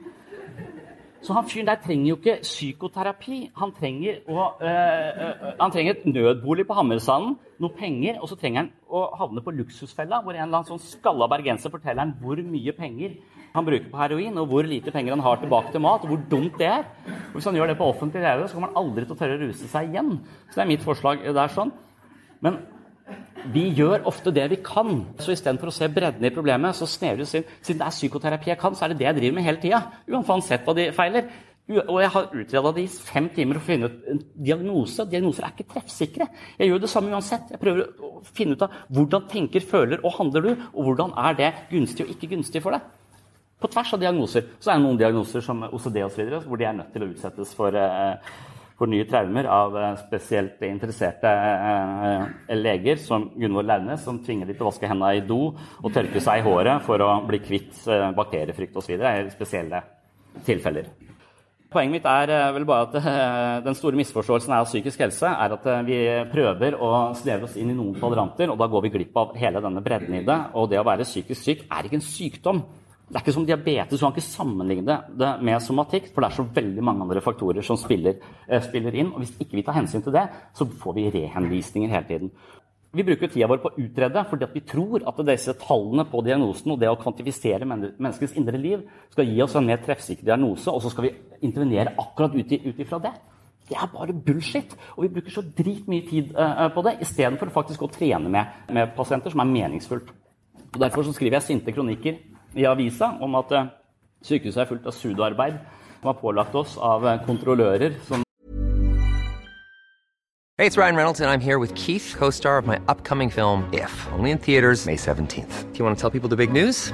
Så han fyren der trenger jo ikke psykoterapi. Han trenger, å, øh, han trenger et nødbolig på Hammersanden, noe penger, og så trenger han å havne på luksusfella, hvor en eller annen sånn skalla bergenser forteller han hvor mye penger han bruker på heroin, og hvor lite penger han har tilbake til mat, og hvor dumt det er. Og hvis han gjør det på offentlig TV, så kommer han aldri til å tørre å ruse seg igjen. Så det er mitt forslag. det er sånn. Men vi gjør ofte det vi kan. Så istedenfor å se bredden i problemet, så vi oss inn. Siden det er psykoterapi jeg kan, så er det det jeg driver med hele tida. Uansett hva de feiler. Og jeg har utreda det i fem timer for å finne ut en diagnose. Diagnoser er ikke treffsikre. Jeg gjør det samme uansett. Jeg prøver å finne ut av hvordan tenker, føler og handler du, og hvordan er det gunstig og ikke gunstig for deg. På tvers av diagnoser. Så er det noen diagnoser som OCD osv. hvor de er nødt til å utsettes for eh, for nye traumer av eh, spesielt interesserte eh, leger, som Gunvor Laune, som tvinger de til å vaske hendene i do og tørke seg i håret for å bli kvitt eh, bakteriefrykt osv. i spesielle tilfeller. Poenget mitt er vel bare at den store misforståelsen av psykisk helse er at vi prøver å snevre oss inn i noen kvadranter, og da går vi glipp av hele denne bredden i det. Og det å være psykisk syk er ikke en sykdom. Det er ikke som diabetes, du kan ikke sammenligne det med somatikk, for det er så veldig mange andre faktorer som spiller, eh, spiller, inn. og Hvis ikke vi tar hensyn til det, så får vi rehenvisninger hele tiden. Vi bruker tida vår på å utrede fordi vi tror at disse tallene på diagnosen og det å kvantifisere menneskets indre liv skal gi oss en mer treffsikker diagnose, og så skal vi intervenere akkurat ut ifra det. Det er bare bullshit. Og vi bruker så dritmye tid uh, på det istedenfor faktisk å trene med, med pasienter som er meningsfullt. Og Derfor så skriver jeg sinte kronikker i avisa om at eh, sykehuset er fullt av sudoarbeid som har pålagt oss av eh, kontrollører som Hey, it's Ryan Reynolds, and I'm here with Keith, co star of my upcoming film, If, only in theaters, May 17th. Do you want to tell people the big news?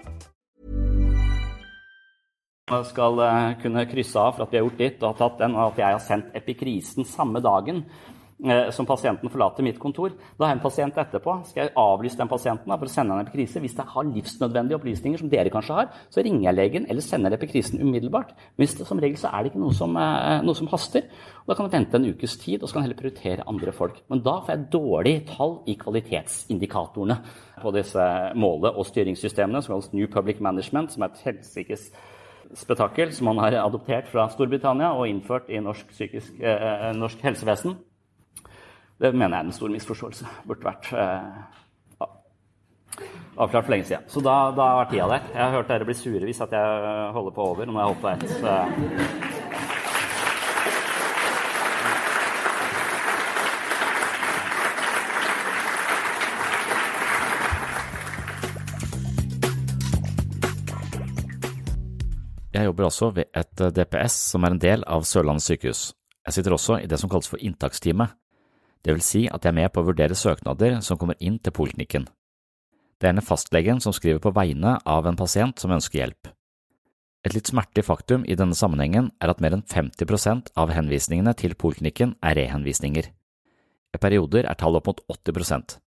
skal uh, kunne krysse av for at vi har gjort ditt og tatt den, og at jeg har sendt epikrisen samme dagen uh, som pasienten forlater mitt kontor. Da har jeg en pasient etterpå. Skal jeg avlyse den pasienten for å sende en epikrise? Hvis jeg har livsnødvendige opplysninger, som dere kanskje har, så ringer jeg legen eller sender epikrisen umiddelbart. Men det, som regel så er det ikke noe som, noe som haster. Og da kan jeg vente en ukes tid, og så kan jeg heller prioritere andre folk. Men da får jeg dårlige tall i kvalitetsindikatorene på disse måle- og styringssystemene, som kalles New Public Management, som er et helsikes spetakkel som han har adoptert fra Storbritannia og innført i norsk, psykisk, eh, norsk helsevesen. Det mener jeg er en stor misforståelse. Burde vært eh, avklart for lenge siden. Så da, da var tida der. Jeg har hørt dere bli sure hvis jeg holder på over. Når jeg holdt på ett. Jeg jobber også ved et DPS som er en del av Sørlandet sykehus. Jeg sitter også i det som kalles for inntaksteamet. det vil si at jeg er med på å vurdere søknader som kommer inn til poliklinikken. Det er gjerne fastlegen som skriver på vegne av en pasient som ønsker hjelp. Et litt smertelig faktum i denne sammenhengen er at mer enn 50% av henvisningene til poliklinikken er rehenvisninger. I perioder er tallet opp mot 80%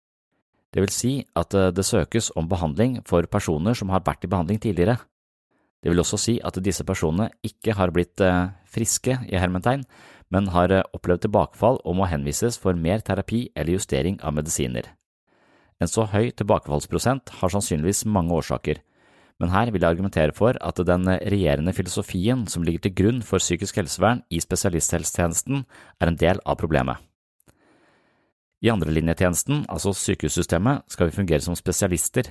Det vil si at eh, det søkes om behandling for personer som har vært i behandling tidligere. Det vil også si at disse personene ikke har blitt eh, friske i hermetegn, men har eh, opplevd tilbakefall og må henvises for mer terapi eller justering av medisiner. En så høy tilbakefallsprosent har sannsynligvis mange årsaker, men her vil jeg argumentere for at den regjerende filosofien som ligger til grunn for psykisk helsevern i spesialisthelsetjenesten, er en del av problemet. I andrelinjetjenesten, altså sykehussystemet, skal vi fungere som spesialister.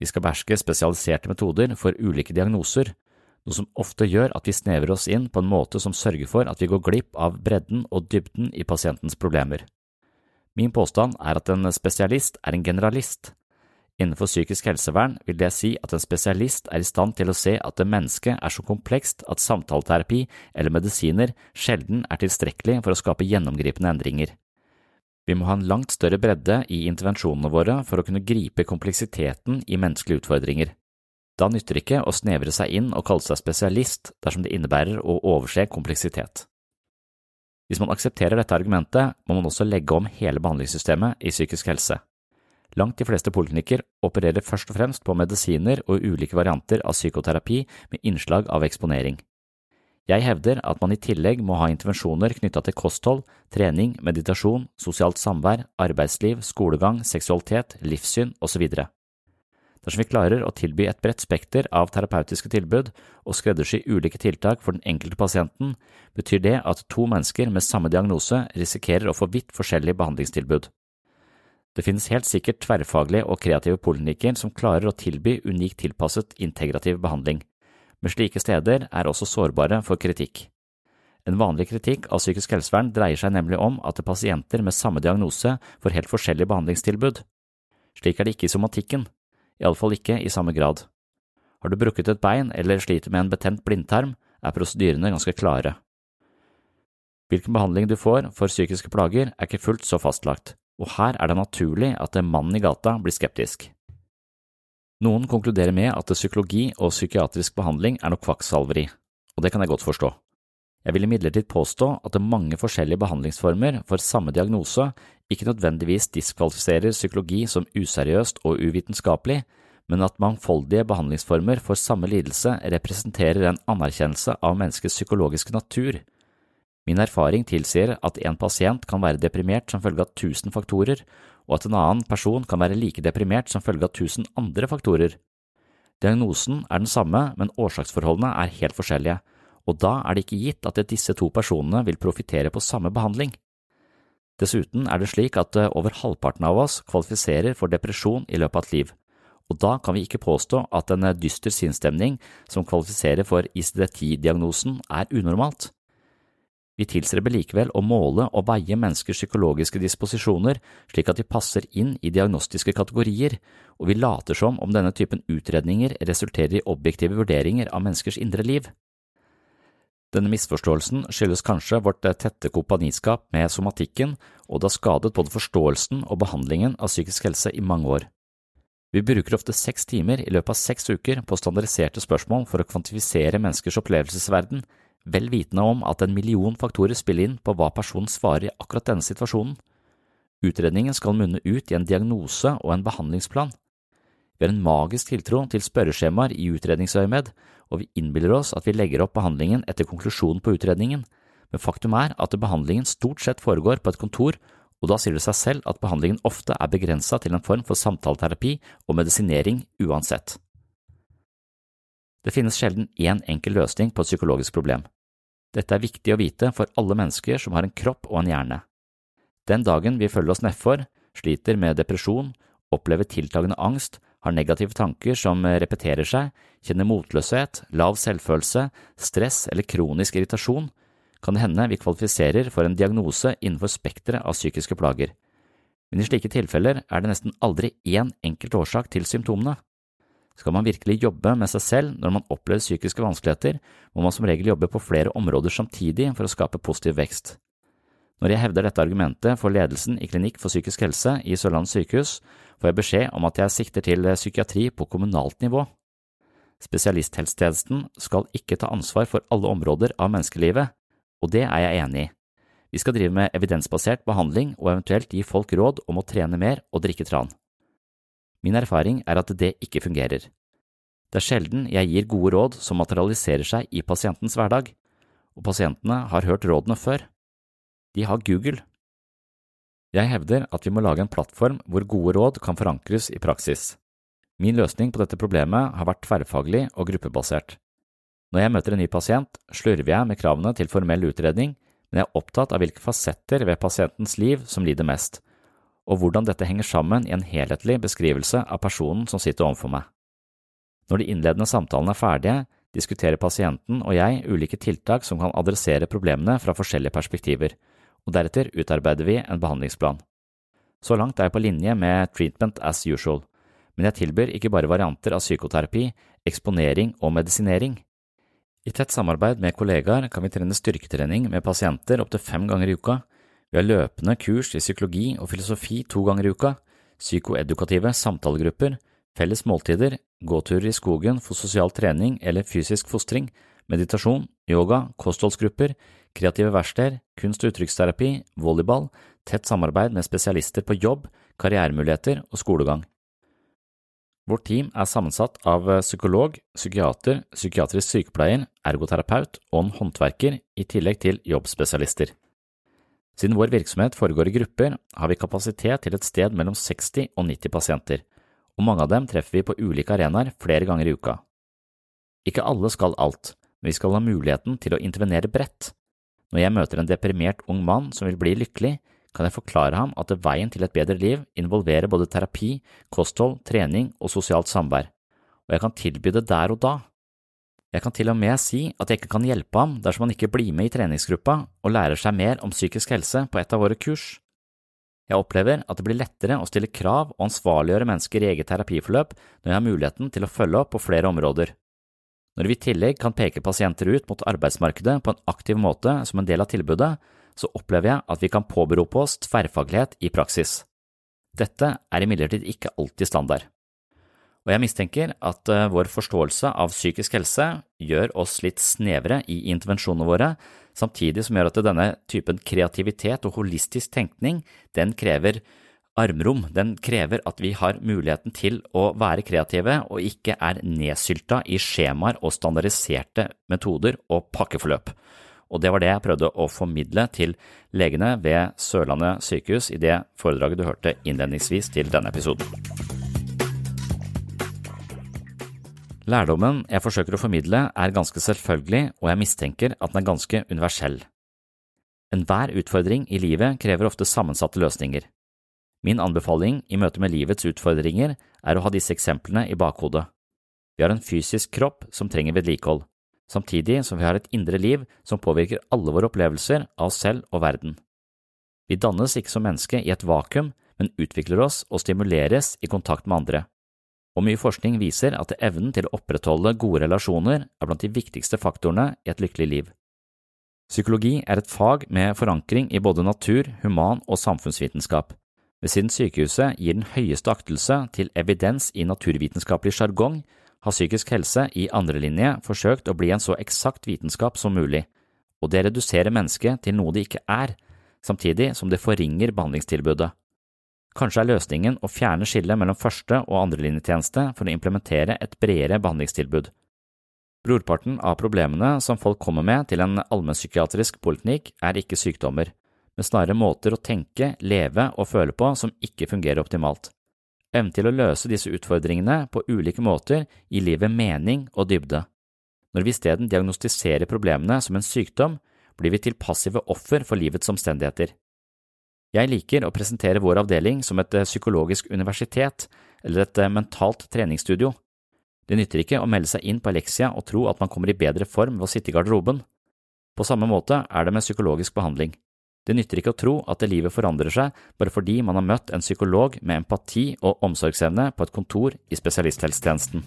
Vi skal beherske spesialiserte metoder for ulike diagnoser, noe som ofte gjør at vi snevrer oss inn på en måte som sørger for at vi går glipp av bredden og dybden i pasientens problemer. Min påstand er at en spesialist er en generalist. Innenfor psykisk helsevern vil det si at en spesialist er i stand til å se at det mennesket er så komplekst at samtaleterapi eller medisiner sjelden er tilstrekkelig for å skape gjennomgripende endringer. Vi må ha en langt større bredde i intervensjonene våre for å kunne gripe kompleksiteten i menneskelige utfordringer. Da nytter det ikke å snevre seg inn og kalle seg spesialist dersom det innebærer å overse kompleksitet. Hvis man aksepterer dette argumentet, må man også legge om hele behandlingssystemet i psykisk helse. Langt de fleste poliklinikker opererer først og fremst på medisiner og ulike varianter av psykoterapi med innslag av eksponering. Jeg hevder at man i tillegg må ha intervensjoner knytta til kosthold, trening, meditasjon, sosialt samvær, arbeidsliv, skolegang, seksualitet, livssyn osv. Dersom vi klarer å tilby et bredt spekter av terapeutiske tilbud og skreddersy ulike tiltak for den enkelte pasienten, betyr det at to mennesker med samme diagnose risikerer å få vidt forskjellige behandlingstilbud. Det finnes helt sikkert tverrfaglige og kreative poliklinikker som klarer å tilby unikt tilpasset integrativ behandling men slike steder er også sårbare for kritikk. En vanlig kritikk av psykisk helsevern dreier seg nemlig om at pasienter med samme diagnose får helt forskjellige behandlingstilbud. Slik er det ikke i somatikken, iallfall ikke i samme grad. Har du brukket et bein eller sliter med en betent blindtarm, er prosedyrene ganske klare. Hvilken behandling du får for psykiske plager er ikke fullt så fastlagt, og her er det naturlig at mannen i gata blir skeptisk. Noen konkluderer med at psykologi og psykiatrisk behandling er noe kvakksalveri, og det kan jeg godt forstå. Jeg vil imidlertid påstå at mange forskjellige behandlingsformer for samme diagnose ikke nødvendigvis diskvalifiserer psykologi som useriøst og uvitenskapelig, men at mangfoldige behandlingsformer for samme lidelse representerer en anerkjennelse av menneskets psykologiske natur. Min erfaring tilsier at en pasient kan være deprimert som følge av tusen faktorer, og at en annen person kan være like deprimert som følge av tusen andre faktorer. Diagnosen er den samme, men årsaksforholdene er helt forskjellige, og da er det ikke gitt at disse to personene vil profitere på samme behandling. Dessuten er det slik at eh, over halvparten av oss kvalifiserer for depresjon i løpet av et liv, og da kan vi ikke påstå at en dyster sinnsstemning som kvalifiserer for ICD-10-diagnosen er unormalt. Vi tilstreber likevel å måle og veie menneskers psykologiske disposisjoner slik at de passer inn i diagnostiske kategorier, og vi later som om denne typen utredninger resulterer i objektive vurderinger av menneskers indre liv. Denne misforståelsen skyldes kanskje vårt tette kompaniskap med somatikken, og det har skadet både forståelsen og behandlingen av psykisk helse i mange år. Vi bruker ofte seks timer i løpet av seks uker på standardiserte spørsmål for å kvantifisere menneskers opplevelsesverden, vel vitende om at en million faktorer spiller inn på hva personen svarer i akkurat denne situasjonen. Utredningen skal munne ut i en diagnose og en behandlingsplan. Vi har en magisk tiltro til spørreskjemaer i utredningsøyemed, og vi innbiller oss at vi legger opp behandlingen etter konklusjonen på utredningen, men faktum er at behandlingen stort sett foregår på et kontor, og da sier det seg selv at behandlingen ofte er begrensa til en form for samtaleterapi og medisinering uansett. Det finnes sjelden én enkel løsning på et psykologisk problem. Dette er viktig å vite for alle mennesker som har en kropp og en hjerne. Den dagen vi følger oss nedfor, sliter med depresjon, opplever tiltagende angst, har negative tanker som repeterer seg, kjenner motløshet, lav selvfølelse, stress eller kronisk irritasjon, kan det hende vi kvalifiserer for en diagnose innenfor spekteret av psykiske plager. Men i slike tilfeller er det nesten aldri én enkelt årsak til symptomene. Skal man virkelig jobbe med seg selv når man opplever psykiske vanskeligheter, må man som regel jobbe på flere områder samtidig for å skape positiv vekst. Når jeg hevder dette argumentet for ledelsen i Klinikk for psykisk helse i Sørlandet sykehus, får jeg beskjed om at jeg sikter til psykiatri på kommunalt nivå. Spesialisthelsetjenesten skal ikke ta ansvar for alle områder av menneskelivet, og det er jeg enig i. Vi skal drive med evidensbasert behandling og eventuelt gi folk råd om å trene mer og drikke tran. Min erfaring er at det ikke fungerer. Det er sjelden jeg gir gode råd som materialiserer seg i pasientens hverdag, og pasientene har hørt rådene før. De har Google. Jeg hevder at vi må lage en plattform hvor gode råd kan forankres i praksis. Min løsning på dette problemet har vært tverrfaglig og gruppebasert. Når jeg møter en ny pasient, slurver jeg med kravene til formell utredning, men jeg er opptatt av hvilke fasetter ved pasientens liv som lider mest, og hvordan dette henger sammen i en helhetlig beskrivelse av personen som sitter overfor meg. Når de innledende samtalene er ferdige, diskuterer pasienten og jeg ulike tiltak som kan adressere problemene fra forskjellige perspektiver, og deretter utarbeider vi en behandlingsplan. Så langt er jeg på linje med treatment as usual, men jeg tilbyr ikke bare varianter av psykoterapi, eksponering og medisinering. I tett samarbeid med kollegaer kan vi trene styrketrening med pasienter opptil fem ganger i uka, vi har løpende kurs i psykologi og filosofi to ganger i uka, psykoedukative samtalegrupper, felles måltider, gåturer i skogen for sosial trening eller fysisk fostring, meditasjon, yoga, kostholdsgrupper, kreative verksteder, kunst- og uttrykksterapi, volleyball, tett samarbeid med spesialister på jobb, karrieremuligheter og skolegang. Vårt team er sammensatt av psykolog, psykiater, psykiatrisk sykepleier, ergoterapeut og en håndverker, i tillegg til jobbspesialister. Siden vår virksomhet foregår i grupper, har vi kapasitet til et sted mellom 60 og 90 pasienter, og mange av dem treffer vi på ulike arenaer flere ganger i uka. Ikke alle skal alt, men vi skal ha muligheten til å intervenere bredt. Når jeg møter en deprimert ung mann som vil bli lykkelig, kan jeg forklare ham at veien til et bedre liv involverer både terapi, kosthold, trening og sosialt samvær, og jeg kan tilby det der og da. Jeg kan til og med si at jeg ikke kan hjelpe ham dersom han ikke blir med i treningsgruppa og lærer seg mer om psykisk helse på et av våre kurs. Jeg opplever at det blir lettere å stille krav og ansvarliggjøre mennesker i eget terapiforløp når jeg har muligheten til å følge opp på flere områder. Når vi i tillegg kan peke pasienter ut mot arbeidsmarkedet på en aktiv måte som en del av tilbudet, så opplever jeg at vi kan påberope oss tverrfaglighet i praksis. Dette er imidlertid ikke alltid standard. Og jeg mistenker at eh, vår forståelse av psykisk helse gjør oss litt snevre i intervensjonene våre, samtidig som gjør at denne typen kreativitet og holistisk tenkning, den krever armrom. Den krever at vi har muligheten til å være kreative og ikke er nedsylta i skjemaer og standardiserte metoder og pakkeforløp. Og det var det jeg prøvde å formidle til legene ved Sørlandet sykehus i det foredraget du hørte innledningsvis til denne episoden. Lærdommen jeg forsøker å formidle er ganske selvfølgelig, og jeg mistenker at den er ganske universell. Enhver utfordring i livet krever ofte sammensatte løsninger. Min anbefaling i møte med livets utfordringer er å ha disse eksemplene i bakhodet. Vi har en fysisk kropp som trenger vedlikehold, samtidig som vi har et indre liv som påvirker alle våre opplevelser av oss selv og verden. Vi dannes ikke som menneske i et vakuum, men utvikler oss og stimuleres i kontakt med andre. Og mye forskning viser at evnen til å opprettholde gode relasjoner er blant de viktigste faktorene i et lykkelig liv. Psykologi er et fag med forankring i både natur-, human- og samfunnsvitenskap. Ved siden sykehuset gir den høyeste aktelse til evidens i naturvitenskapelig sjargong, har psykisk helse i andrelinje forsøkt å bli en så eksakt vitenskap som mulig, og det reduserer mennesket til noe det ikke er, samtidig som det forringer behandlingstilbudet. Kanskje er løsningen å fjerne skillet mellom første- og andrelinjetjeneste for å implementere et bredere behandlingstilbud. Brorparten av problemene som folk kommer med til en allmennpsykiatrisk poliklinikk, er ikke sykdommer men snarere måter å tenke, leve og føle på som ikke fungerer optimalt. Evnen til å løse disse utfordringene på ulike måter gir livet mening og dybde. Når vi isteden diagnostiserer problemene som en sykdom, blir vi til passive offer for livets omstendigheter. Jeg liker å presentere vår avdeling som et eh, psykologisk universitet eller et eh, mentalt treningsstudio. Det nytter ikke å melde seg inn på Alexia og tro at man kommer i bedre form ved å sitte i garderoben. På samme måte er det med psykologisk behandling. Det nytter ikke å tro at livet forandrer seg bare fordi man har møtt en psykolog med empati og omsorgsevne på et kontor i spesialisthelsetjenesten.